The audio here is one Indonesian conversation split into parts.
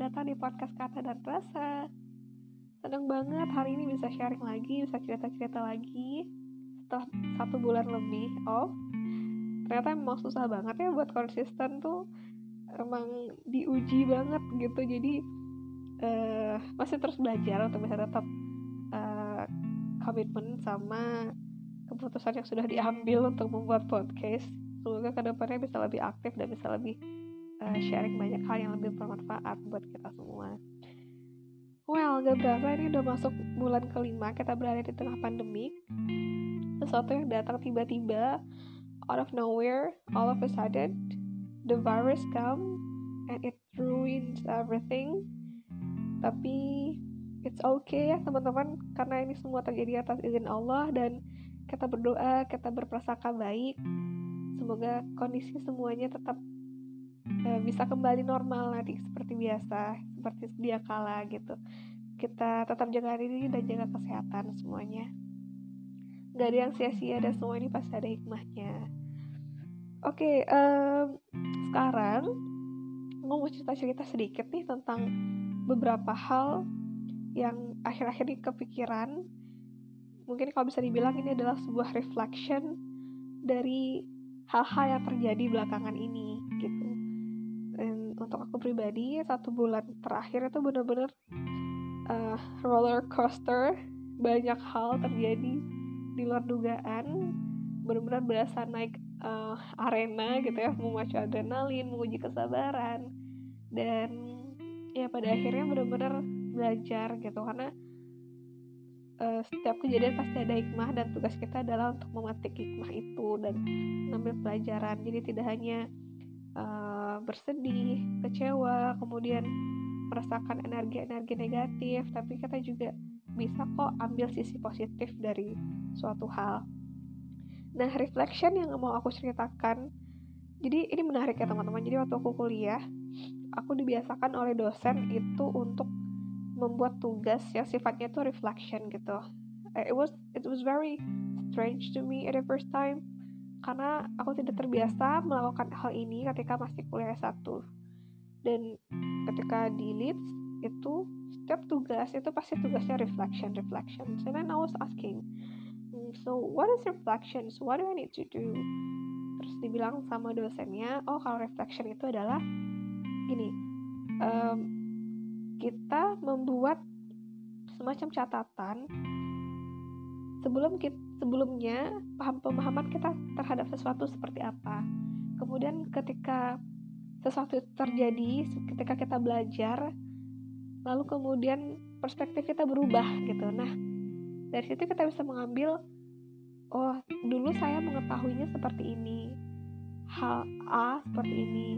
datang di podcast Kata dan Rasa. Senang banget hari ini bisa sharing lagi, bisa cerita-cerita lagi setelah satu bulan lebih. Oh, ternyata emang susah banget ya buat konsisten tuh. Emang diuji banget gitu. Jadi uh, masih terus belajar untuk bisa tetap uh, komitmen sama keputusan yang sudah diambil untuk membuat podcast. Semoga ke depannya bisa lebih aktif dan bisa lebih uh, sharing banyak hal yang lebih bermanfaat buat kita semua. Well, gak berasa ini udah masuk bulan kelima kita berada di tengah pandemi. Sesuatu yang datang tiba-tiba, out of nowhere, all of a sudden, the virus come and it ruins everything. Tapi it's okay ya teman-teman, karena ini semua terjadi atas izin Allah dan kita berdoa, kita berprasangka baik. Semoga kondisi semuanya tetap uh, bisa kembali normal nanti seperti biasa seperti sedia kala gitu. Kita tetap jaga diri dan jaga kesehatan semuanya. Nggak ada yang sia-sia dan semua ini pasti ada hikmahnya. Oke okay, um, sekarang mau cerita-cerita sedikit nih tentang beberapa hal yang akhir-akhir ini kepikiran. Mungkin kalau bisa dibilang ini adalah sebuah reflection dari hal-hal yang terjadi belakangan ini gitu untuk aku pribadi satu bulan terakhir itu bener-bener uh, roller coaster. Banyak hal terjadi di luar dugaan. Benar-benar berasa naik uh, arena gitu ya. Memacu adrenalin menguji kesabaran. Dan ya pada akhirnya benar-benar belajar gitu. Karena uh, setiap kejadian pasti ada hikmah dan tugas kita adalah untuk memetik hikmah itu dan mengambil pelajaran. Jadi tidak hanya uh, bersedih, kecewa, kemudian merasakan energi-energi negatif, tapi kita juga bisa kok ambil sisi positif dari suatu hal. Nah, reflection yang mau aku ceritakan, jadi ini menarik ya teman-teman. Jadi waktu aku kuliah, aku dibiasakan oleh dosen itu untuk membuat tugas yang sifatnya itu reflection gitu. It was it was very strange to me at the first time karena aku tidak terbiasa melakukan hal ini ketika masih kuliah S1 dan ketika di Leeds itu setiap tugas itu pasti tugasnya reflection reflection. So then I was asking hmm, so what is reflection so what do I need to do? Terus dibilang sama dosennya oh kalau reflection itu adalah gini um, kita membuat semacam catatan sebelum kita, sebelumnya paham pemahaman kita terhadap sesuatu seperti apa. Kemudian ketika sesuatu terjadi, ketika kita belajar, lalu kemudian perspektif kita berubah gitu. Nah, dari situ kita bisa mengambil oh, dulu saya mengetahuinya seperti ini. Hal A seperti ini.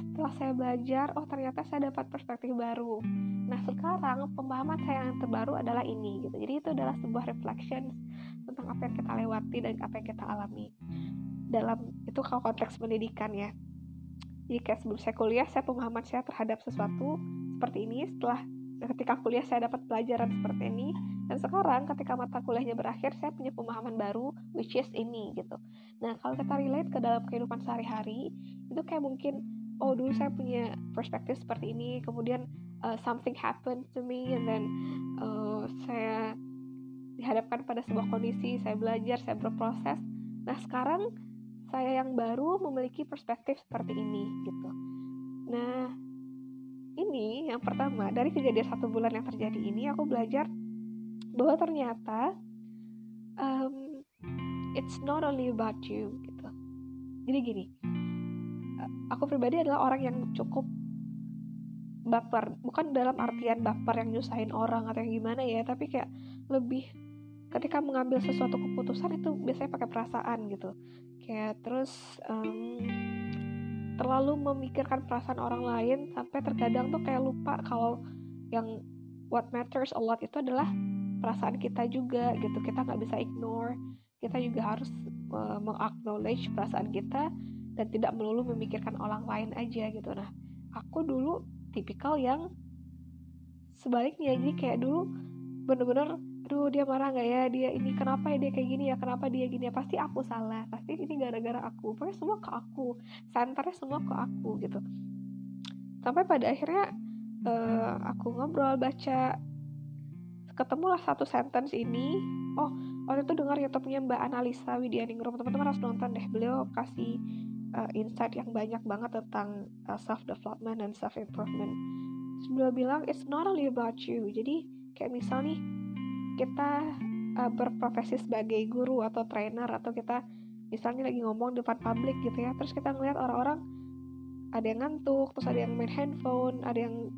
Setelah saya belajar, oh ternyata saya dapat perspektif baru. Nah, sekarang pemahaman saya yang terbaru adalah ini gitu. Jadi itu adalah sebuah reflection tentang apa yang kita lewati dan apa yang kita alami. Dalam itu kalau konteks pendidikan ya. Jadi kayak sebelum saya kuliah saya pemahaman saya terhadap sesuatu seperti ini. Setelah ketika kuliah saya dapat pelajaran seperti ini. Dan sekarang ketika mata kuliahnya berakhir saya punya pemahaman baru which is ini gitu. Nah kalau kita relate ke dalam kehidupan sehari-hari itu kayak mungkin oh dulu saya punya perspektif seperti ini. Kemudian uh, something happened to me and then uh, saya dihadapkan pada sebuah kondisi, saya belajar, saya berproses. Nah, sekarang saya yang baru memiliki perspektif seperti ini gitu. Nah, ini yang pertama dari kejadian satu bulan yang terjadi ini aku belajar bahwa ternyata um, it's not only about you gitu. Jadi gini, aku pribadi adalah orang yang cukup baper, bukan dalam artian baper yang nyusahin orang atau yang gimana ya, tapi kayak lebih ketika mengambil sesuatu keputusan itu biasanya pakai perasaan gitu. Kayak terus um, terlalu memikirkan perasaan orang lain sampai terkadang tuh kayak lupa kalau yang what matters a lot itu adalah perasaan kita juga gitu. Kita nggak bisa ignore. Kita juga harus uh, mengacknowledge perasaan kita dan tidak melulu memikirkan orang lain aja gitu. Nah aku dulu tipikal yang sebaliknya. Jadi kayak dulu bener-bener aduh dia marah nggak ya? Dia ini kenapa ya dia kayak gini ya? Kenapa dia gini ya? Pasti aku salah. Pasti ini gara-gara aku. Pokoknya semua ke aku. Santarnya semua ke aku gitu. Sampai pada akhirnya uh, aku ngobrol baca. Ketemulah satu sentence ini. Oh waktu itu dengar YouTube-nya Mbak Analisa Widyaningrum teman-teman harus nonton deh. Beliau kasih uh, insight yang banyak banget tentang uh, self development dan self improvement beliau bilang it's not only about you. Jadi kayak misal nih kita uh, berprofesi sebagai guru atau trainer atau kita misalnya lagi ngomong di depan publik gitu ya terus kita ngeliat orang-orang ada yang ngantuk terus ada yang main handphone ada yang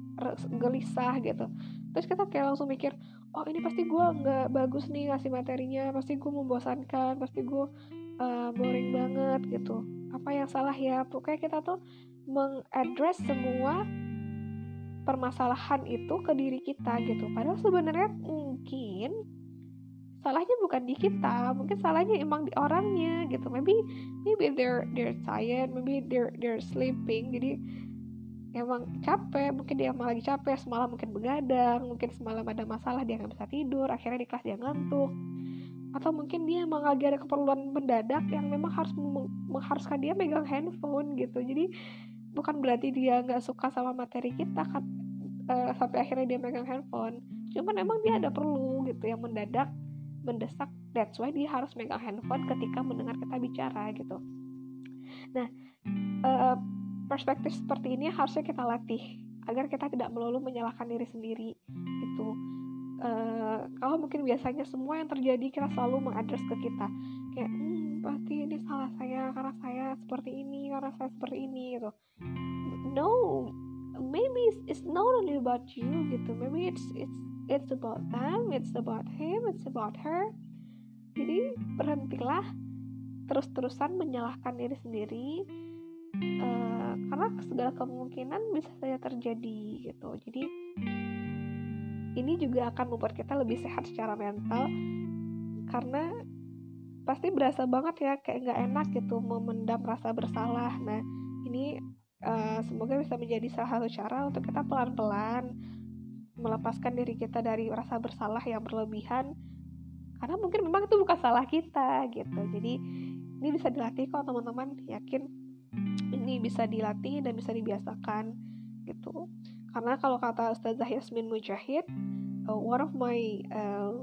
gelisah gitu. Terus kita kayak langsung mikir oh ini pasti gue nggak bagus nih ngasih materinya pasti gue membosankan pasti gue uh, boring banget gitu. Apa yang salah ya? Pokoknya kita tuh mengadres semua permasalahan itu ke diri kita gitu. Padahal sebenarnya mungkin salahnya bukan di kita mungkin salahnya emang di orangnya gitu. Maybe maybe they're they're tired maybe they're they're sleeping jadi emang capek mungkin dia emang lagi capek semalam mungkin begadang mungkin semalam ada masalah dia nggak bisa tidur akhirnya di kelas dia ngantuk. Atau mungkin dia emang lagi ada keperluan mendadak yang memang harus mengharuskan dia megang handphone gitu. Jadi bukan berarti dia nggak suka sama materi kita kan uh, sampai akhirnya dia megang handphone. Cuman emang dia ada perlu gitu yang mendadak mendesak. That's why dia harus megang handphone ketika mendengar kita bicara gitu. Nah uh, perspektif seperti ini harusnya kita latih agar kita tidak melulu menyalahkan diri sendiri itu uh, kalau mungkin biasanya semua yang terjadi kita selalu mengadres ke kita. Kayak pasti ini salah saya karena saya seperti ini karena saya seperti ini gitu. No maybe it's, it's not only about you gitu. Maybe it's it's it's about them it's about him it's about her. Jadi berhentilah terus-terusan menyalahkan diri sendiri uh, karena segala kemungkinan bisa saja terjadi gitu. Jadi ini juga akan membuat kita lebih sehat secara mental karena pasti berasa banget ya kayak nggak enak gitu memendam rasa bersalah. Nah ini uh, semoga bisa menjadi salah satu cara untuk kita pelan-pelan melepaskan diri kita dari rasa bersalah yang berlebihan. Karena mungkin memang itu bukan salah kita gitu. Jadi ini bisa dilatih kok teman-teman. Yakin ini bisa dilatih dan bisa dibiasakan gitu. Karena kalau kata Ustazah Yasmin Mujahid uh, one of my uh,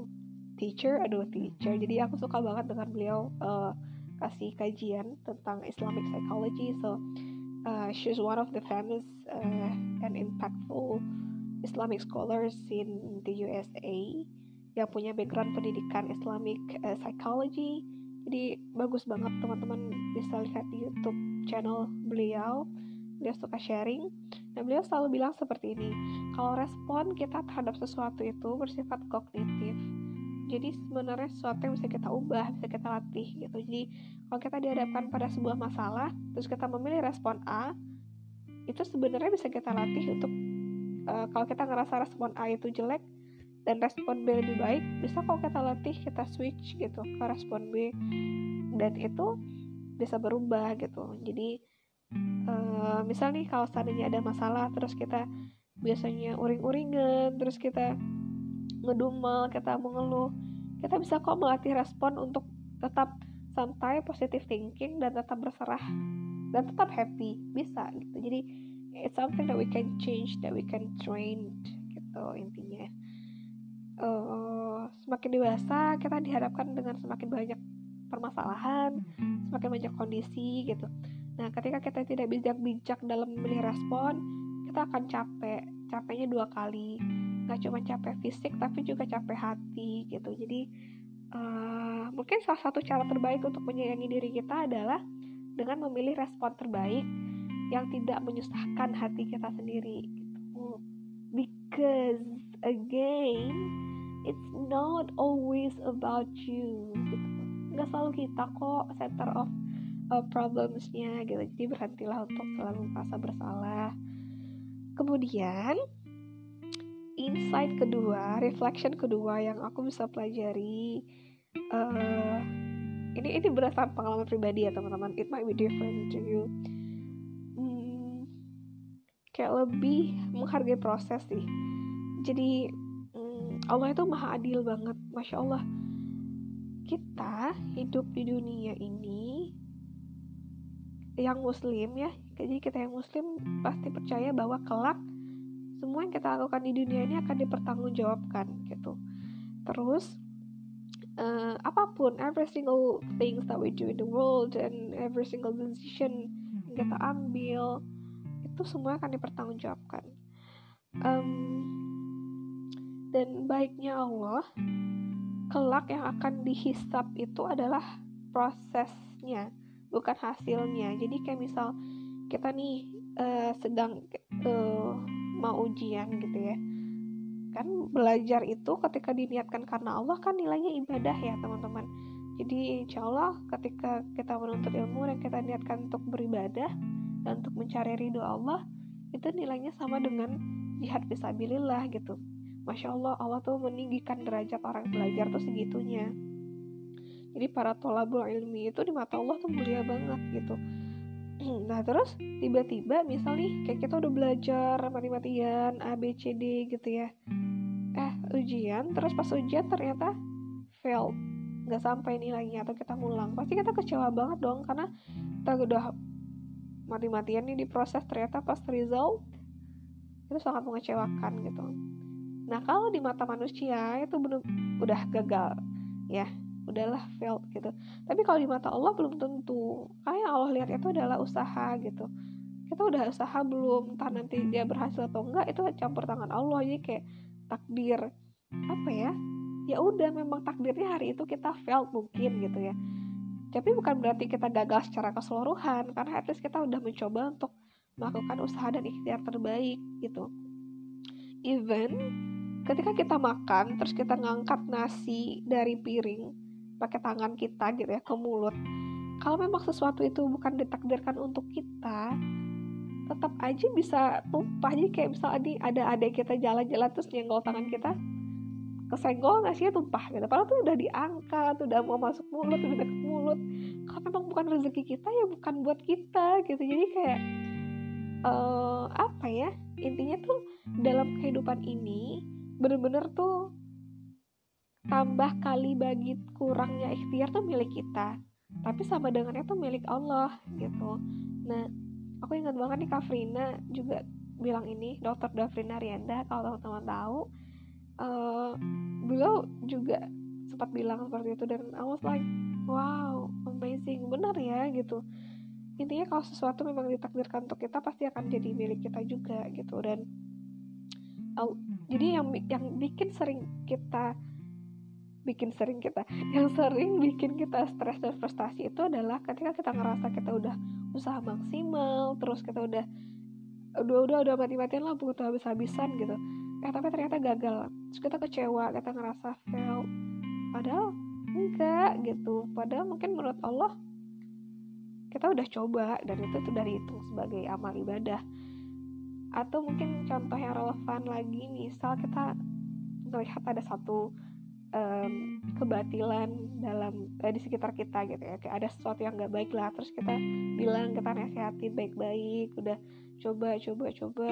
teacher aduh teacher jadi aku suka banget dengan beliau uh, kasih kajian tentang Islamic psychology so uh, she's one of the famous uh, and impactful Islamic scholars in the USA yang punya background pendidikan Islamic uh, psychology. Jadi bagus banget teman-teman bisa lihat di YouTube channel beliau. Beliau suka sharing dan beliau selalu bilang seperti ini. Kalau respon kita terhadap sesuatu itu bersifat kognitif. Jadi sebenarnya sesuatu yang bisa kita ubah, bisa kita latih gitu. Jadi kalau kita dihadapkan pada sebuah masalah, terus kita memilih respon A, itu sebenarnya bisa kita latih untuk uh, kalau kita ngerasa respon A itu jelek dan respon B lebih baik bisa kalau kita latih kita switch gitu ke respon B. Dan itu bisa berubah gitu. Jadi uh, misal nih kalau seandainya ada masalah terus kita biasanya uring-uringan terus kita ngedumel kita mengeluh kita bisa kok melatih respon untuk tetap santai positive thinking dan tetap berserah dan tetap happy. Bisa gitu. Jadi it's something that we can change that we can train gitu intinya. Uh, semakin dewasa kita dihadapkan dengan semakin banyak permasalahan semakin banyak kondisi gitu. Nah ketika kita tidak bijak-bijak dalam memilih respon kita akan capek. Capeknya dua kali nggak cuma capek fisik tapi juga capek hati gitu. Jadi uh, mungkin salah satu cara terbaik untuk menyayangi diri kita adalah dengan memilih respon terbaik yang tidak menyusahkan hati kita sendiri gitu. because again it's not always about you gitu. Nggak selalu kita kok center of uh, problemsnya gitu. Jadi berhentilah untuk selalu merasa bersalah. Kemudian insight kedua reflection kedua yang aku bisa pelajari uh, ini ini berdasarkan pengalaman pribadi ya teman-teman. It might be different to you. Kayak lebih menghargai proses sih. Jadi hmm, Allah itu maha adil banget. Masya Allah. Kita hidup di dunia ini yang muslim ya jadi kita yang muslim pasti percaya bahwa kelak semua yang kita lakukan di dunia ini akan dipertanggungjawabkan gitu. Terus uh, apa pun every single things that we do in the world and every single decision yang kita ambil itu semua akan dipertanggungjawabkan. Um, dan baiknya Allah kelak yang akan dihisap itu adalah prosesnya bukan hasilnya. Jadi kayak misal kita nih uh, sedang uh, mau ujian gitu ya. Kan belajar itu ketika diniatkan karena Allah kan nilainya ibadah ya teman-teman. Jadi insya Allah ketika kita menuntut ilmu dan kita niatkan untuk beribadah dan untuk mencari ridho Allah itu nilainya sama dengan jihad fisabilillah gitu. Masya Allah Allah tuh meninggikan derajat orang belajar tuh segitunya. Jadi para tolabul ilmi itu di mata Allah tuh mulia banget gitu nah terus tiba-tiba misal nih kayak kita udah belajar mati-matian A B C D gitu ya. Eh ujian terus pas ujian ternyata fail. Nggak sampai nilainya atau kita ngulang. Pasti kita kecewa banget dong karena kita udah mati-matian nih di proses ternyata pas result itu sangat mengecewakan gitu. Nah kalau di mata manusia itu bener udah gagal ya udahlah failed gitu. Tapi kalau di mata Allah belum tentu. Kayak Allah lihat itu adalah usaha gitu. Kita udah usaha belum? Entah nanti dia berhasil atau enggak itu campur tangan Allah. Jadi kayak takdir apa ya? Ya udah memang takdirnya hari itu kita failed mungkin gitu ya. Tapi bukan berarti kita gagal secara keseluruhan karena at least kita udah mencoba untuk melakukan usaha dan ikhtiar terbaik gitu. Even ketika kita makan terus kita ngangkat nasi dari piring pakai tangan kita gitu ya ke mulut. Kalau memang sesuatu itu bukan ditakdirkan untuk kita tetap aja bisa tumpah. Jadi kayak misalnya ada adik kita jalan-jalan terus nyenggol tangan kita kesenggol nasinya tumpah gitu. Padahal tuh udah diangkat udah mau masuk mulut udah deket mulut. Kalau memang bukan rezeki kita ya bukan buat kita gitu. Jadi kayak uh, apa ya intinya tuh dalam kehidupan ini bener-bener tuh tambah kali bagi kurangnya ikhtiar tuh milik kita tapi sama dengannya tuh milik Allah gitu. Nah aku ingat banget nih Kafrina juga bilang ini dokter Dafrina Rienda kalau teman-teman tahu uh, beliau juga sempat bilang seperti itu dan I was like wow amazing benar ya gitu. Intinya kalau sesuatu memang ditakdirkan untuk kita pasti akan jadi milik kita juga gitu. Dan uh, jadi yang yang bikin sering kita bikin sering kita yang sering bikin kita stres dan frustasi itu adalah ketika kita ngerasa kita udah usaha maksimal terus kita udah udah udah udah mati-matian lah butuh habis-habisan gitu. Eh tapi ternyata gagal. Terus kita kecewa kita ngerasa fail. Padahal enggak gitu. Padahal mungkin menurut Allah kita udah coba dan itu tuh dari itu sebagai amal ibadah. Atau mungkin contoh yang relevan lagi misal kita melihat ada satu um, kebatilan dalam eh, di sekitar kita gitu ya. Kayak ada sesuatu yang nggak baik lah terus kita bilang kita nasihatin baik-baik udah coba coba coba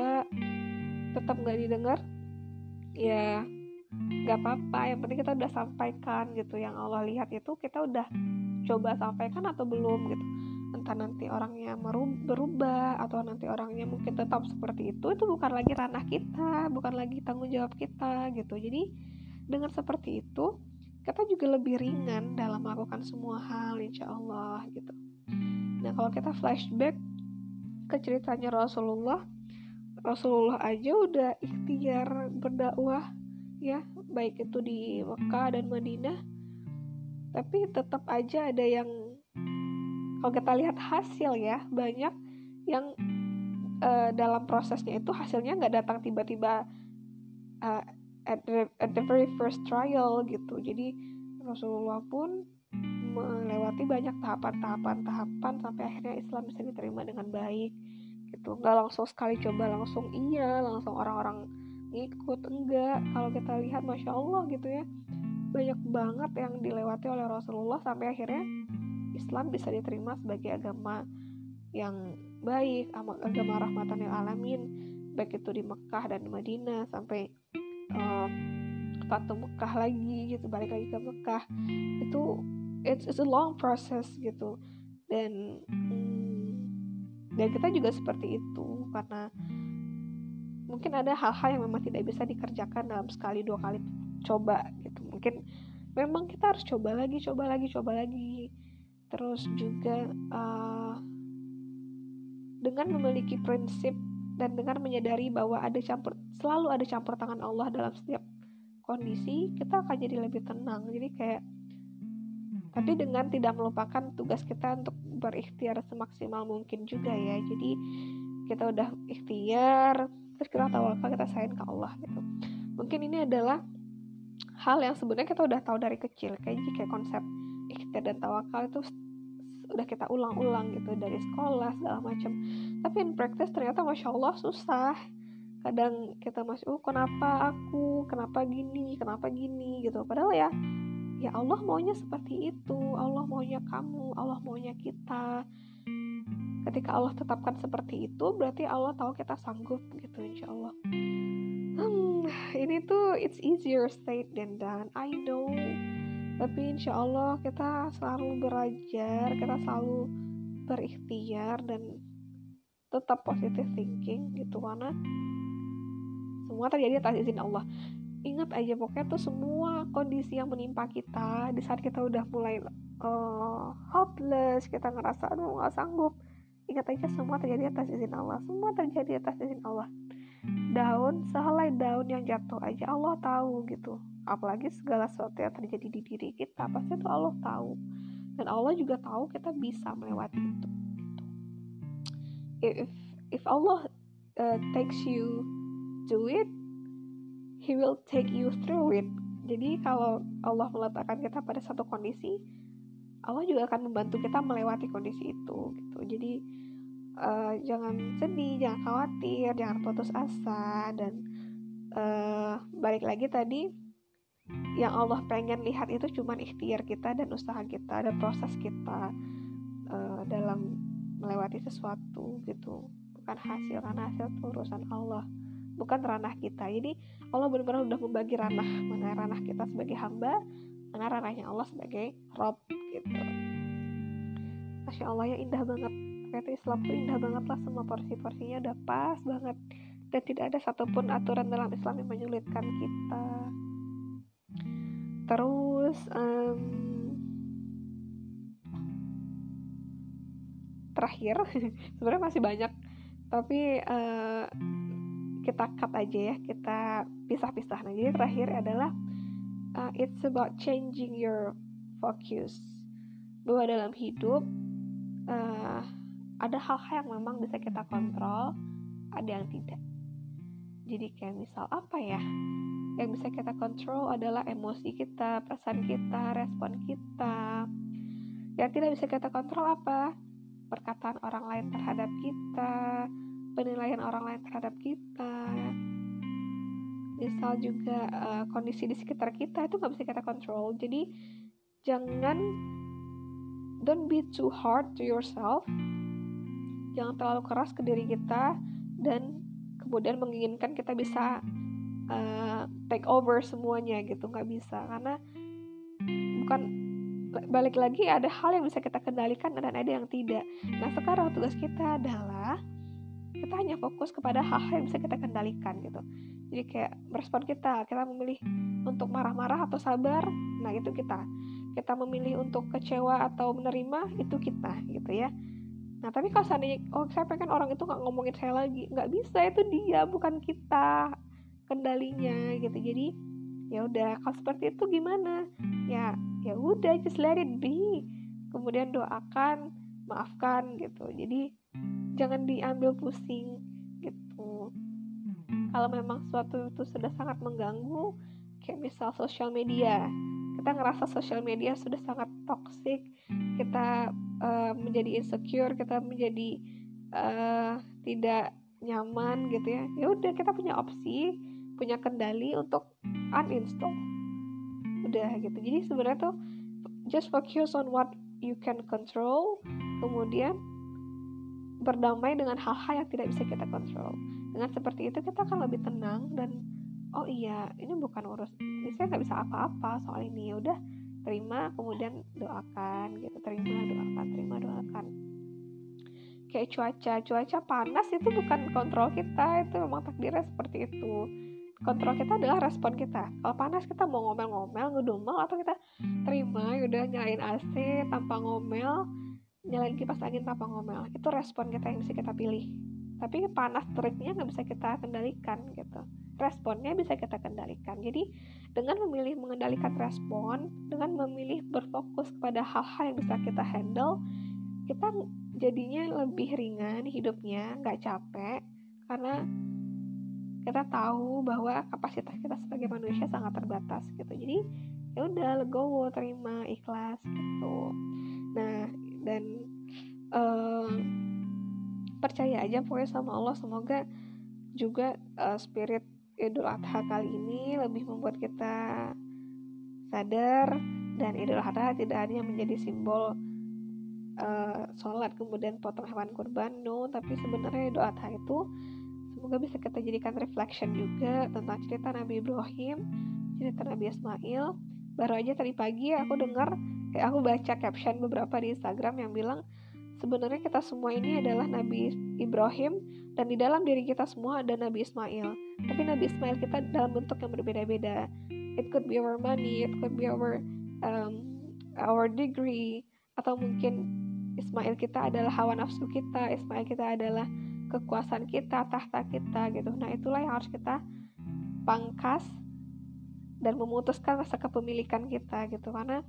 tetap nggak didengar ya nggak apa-apa. Yang penting kita udah sampaikan gitu yang Allah lihat itu kita udah coba sampaikan atau belum gitu. Entah nanti orangnya berubah atau nanti orangnya mungkin tetap seperti itu itu bukan lagi ranah kita bukan lagi tanggung jawab kita gitu. Jadi dengan seperti itu kita juga lebih ringan dalam melakukan semua hal insya Allah gitu. Nah kalau kita flashback ke ceritanya Rasulullah Rasulullah aja udah ikhtiar berdakwah ya baik itu di Mekah dan Madinah. Tapi tetap aja ada yang kalau kita lihat hasil ya banyak yang uh, dalam prosesnya itu hasilnya nggak datang tiba-tiba uh, at the, at the very first trial gitu. Jadi Rasulullah pun melewati banyak tahapan-tahapan tahapan sampai akhirnya Islam bisa diterima dengan baik gitu. Nggak langsung sekali coba langsung iya langsung orang-orang ngikut enggak. Kalau kita lihat masya Allah gitu ya banyak banget yang dilewati oleh Rasulullah sampai akhirnya Islam bisa diterima sebagai agama yang baik agama rahmatan lil alamin baik itu di Mekah dan di Madinah sampai uh, Fatu Mekah lagi gitu balik lagi ke Mekah. Itu it's, it's a long process gitu. Dan hmm, dan kita juga seperti itu karena mungkin ada hal-hal yang memang tidak bisa dikerjakan dalam sekali dua kali coba gitu. Mungkin memang kita harus coba lagi coba lagi coba lagi. Terus juga uh, dengan memiliki prinsip dan dengan menyadari bahwa ada campur selalu ada campur tangan Allah dalam setiap kondisi kita akan jadi lebih tenang. Jadi kayak tapi dengan tidak melupakan tugas kita untuk berikhtiar semaksimal mungkin juga ya. Jadi kita udah ikhtiar terus kita tawakal kita sayang ke Allah gitu. Mungkin ini adalah hal yang sebenarnya kita udah tahu dari kecil. Kayak kayak konsep ikhtiar dan tawakal itu udah kita ulang-ulang gitu dari sekolah segala macam tapi in practice ternyata masya Allah susah. Kadang kita masih oh kenapa aku? Kenapa gini? Kenapa gini? gitu. Padahal ya ya Allah maunya seperti itu. Allah maunya kamu Allah maunya kita. Ketika Allah tetapkan seperti itu berarti Allah tahu kita sanggup gitu insya Allah. Hmm, ini tuh it's easier said than done. I know tapi insya Allah kita selalu belajar kita selalu berikhtiar dan tetap positive thinking gitu. Karena semua terjadi atas izin Allah. Ingat aja pokoknya tuh semua kondisi yang menimpa kita di saat kita udah mulai uh, hopeless kita ngerasa aduh nggak sanggup. Ingat aja semua terjadi atas izin Allah. Semua terjadi atas izin Allah. Daun sehelai daun yang jatuh aja Allah tahu gitu apalagi segala sesuatu yang terjadi di diri kita pasti itu Allah tahu. Dan Allah juga tahu kita bisa melewati itu. If if Allah uh, takes you to it he will take you through it. Jadi kalau Allah meletakkan kita pada satu kondisi Allah juga akan membantu kita melewati kondisi itu gitu. Jadi uh, jangan sedih jangan khawatir jangan putus asa dan uh, balik lagi tadi yang Allah pengen lihat itu cuma ikhtiar kita dan usaha kita dan proses kita uh, dalam melewati sesuatu gitu. Bukan hasil karena hasil itu urusan Allah bukan ranah kita. Jadi Allah benar-benar udah membagi ranah mana ranah kita sebagai hamba mana ranahnya Allah sebagai Rob gitu. Masya Allah ya indah banget. Kata Islam tuh indah banget lah semua porsi-porsinya udah pas banget. Dan tidak ada satupun aturan dalam Islam yang menyulitkan kita terus um, terakhir sebenarnya masih banyak tapi uh, kita cut aja ya kita pisah-pisah nah jadi terakhir adalah uh, it's about changing your focus. Bahwa dalam hidup uh, ada hal-hal yang memang bisa kita kontrol ada yang tidak. Jadi kayak misal apa ya yang bisa kita kontrol adalah emosi kita, perasaan kita, respon kita. Yang tidak bisa kita kontrol apa? Perkataan orang lain terhadap kita, penilaian orang lain terhadap kita. Misal juga uh, kondisi di sekitar kita itu nggak bisa kita kontrol. Jadi jangan don't be too hard to yourself. Jangan terlalu keras ke diri kita dan kemudian menginginkan kita bisa uh, take over semuanya gitu nggak bisa. Karena bukan balik lagi ada hal yang bisa kita kendalikan dan ada yang tidak. Nah sekarang tugas kita adalah kita hanya fokus kepada hal-hal yang bisa kita kendalikan gitu. Jadi kayak merespon kita kita memilih untuk marah-marah atau sabar nah itu kita. Kita memilih untuk kecewa atau menerima itu kita gitu ya. Nah tapi kalau seandainya oh saya pengen orang itu nggak ngomongin saya lagi nggak bisa itu dia bukan kita kendalinya gitu. Jadi ya udah kalau seperti itu gimana? Ya ya udah just let it be. Kemudian doakan maafkan gitu. Jadi jangan diambil pusing gitu. Kalau memang suatu itu sudah sangat mengganggu kayak misal sosial media. Kita ngerasa sosial media sudah sangat toxic kita uh, menjadi insecure kita menjadi uh, tidak nyaman gitu ya. Ya udah kita punya opsi punya kendali untuk uninstall. Udah gitu. Jadi sebenarnya tuh just focus on what you can control kemudian berdamai dengan hal-hal yang tidak bisa kita kontrol. Dengan seperti itu kita akan lebih tenang dan oh iya ini bukan urus ini saya nggak bisa apa-apa soal ini. Ya udah terima kemudian doakan gitu. Terima doakan terima doakan. Kayak cuaca cuaca panas itu bukan kontrol kita itu memang takdirnya seperti itu kontrol kita adalah respon kita. Kalau panas kita mau ngomel-ngomel ngedumel atau kita terima yaudah nyalain AC tanpa ngomel nyalain kipas angin tanpa ngomel. Itu respon kita yang bisa kita pilih. Tapi panas teriknya nggak bisa kita kendalikan gitu. Responnya bisa kita kendalikan. Jadi dengan memilih mengendalikan respon dengan memilih berfokus kepada hal-hal yang bisa kita handle kita jadinya lebih ringan hidupnya nggak capek karena kita tahu bahwa kapasitas kita sebagai manusia sangat terbatas gitu. Jadi ya udah legowo terima ikhlas gitu. Nah dan uh, percaya aja pokoknya sama Allah semoga juga uh, spirit Idul Adha kali ini lebih membuat kita sadar dan Idul Adha tidak hanya menjadi simbol uh, sholat kemudian potong hewan kurban no tapi sebenarnya Idul Adha itu semoga bisa kita jadikan reflection juga tentang cerita Nabi Ibrahim cerita Nabi Ismail. Baru aja tadi pagi aku dengar kayak aku baca caption beberapa di Instagram yang bilang sebenarnya kita semua ini adalah Nabi Ibrahim dan di dalam diri kita semua ada Nabi Ismail. Tapi Nabi Ismail kita dalam bentuk yang berbeda-beda. It could be our money it could be our um, our degree atau mungkin Ismail kita adalah hawa nafsu kita, Ismail kita adalah kekuasaan kita, tahta kita gitu. Nah, itulah yang harus kita pangkas dan memutuskan rasa kepemilikan kita gitu karena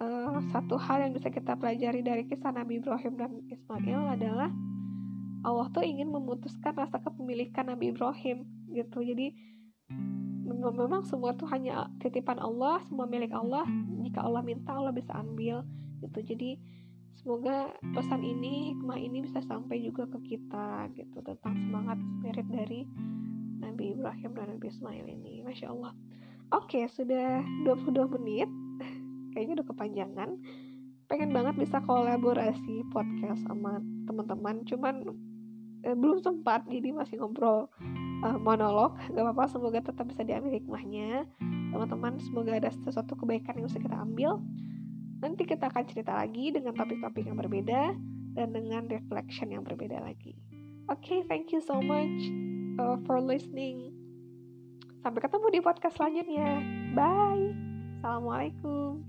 uh, satu hal yang bisa kita pelajari dari kisah Nabi Ibrahim dan Ismail adalah Allah tuh ingin memutuskan rasa kepemilikan Nabi Ibrahim gitu. Jadi memang semua tuh hanya titipan Allah, semua milik Allah. Jika Allah minta, Allah bisa ambil gitu. Jadi Semoga pesan ini, hikmah ini bisa sampai juga ke kita gitu tentang semangat spirit dari Nabi Ibrahim dan Nabi Ismail ini. Masya Allah. Oke, sudah 22 menit. Kayaknya udah kepanjangan. Pengen banget bisa kolaborasi podcast sama teman-teman. Cuman eh, belum sempat, jadi masih ngobrol uh, monolog. Gak apa-apa, semoga tetap bisa diambil hikmahnya. Teman-teman, semoga ada sesuatu kebaikan yang bisa kita ambil Nanti kita akan cerita lagi dengan topik-topik yang berbeda dan dengan reflection yang berbeda lagi. Oke, okay, thank you so much uh, for listening. Sampai ketemu di podcast selanjutnya. Bye. Assalamualaikum.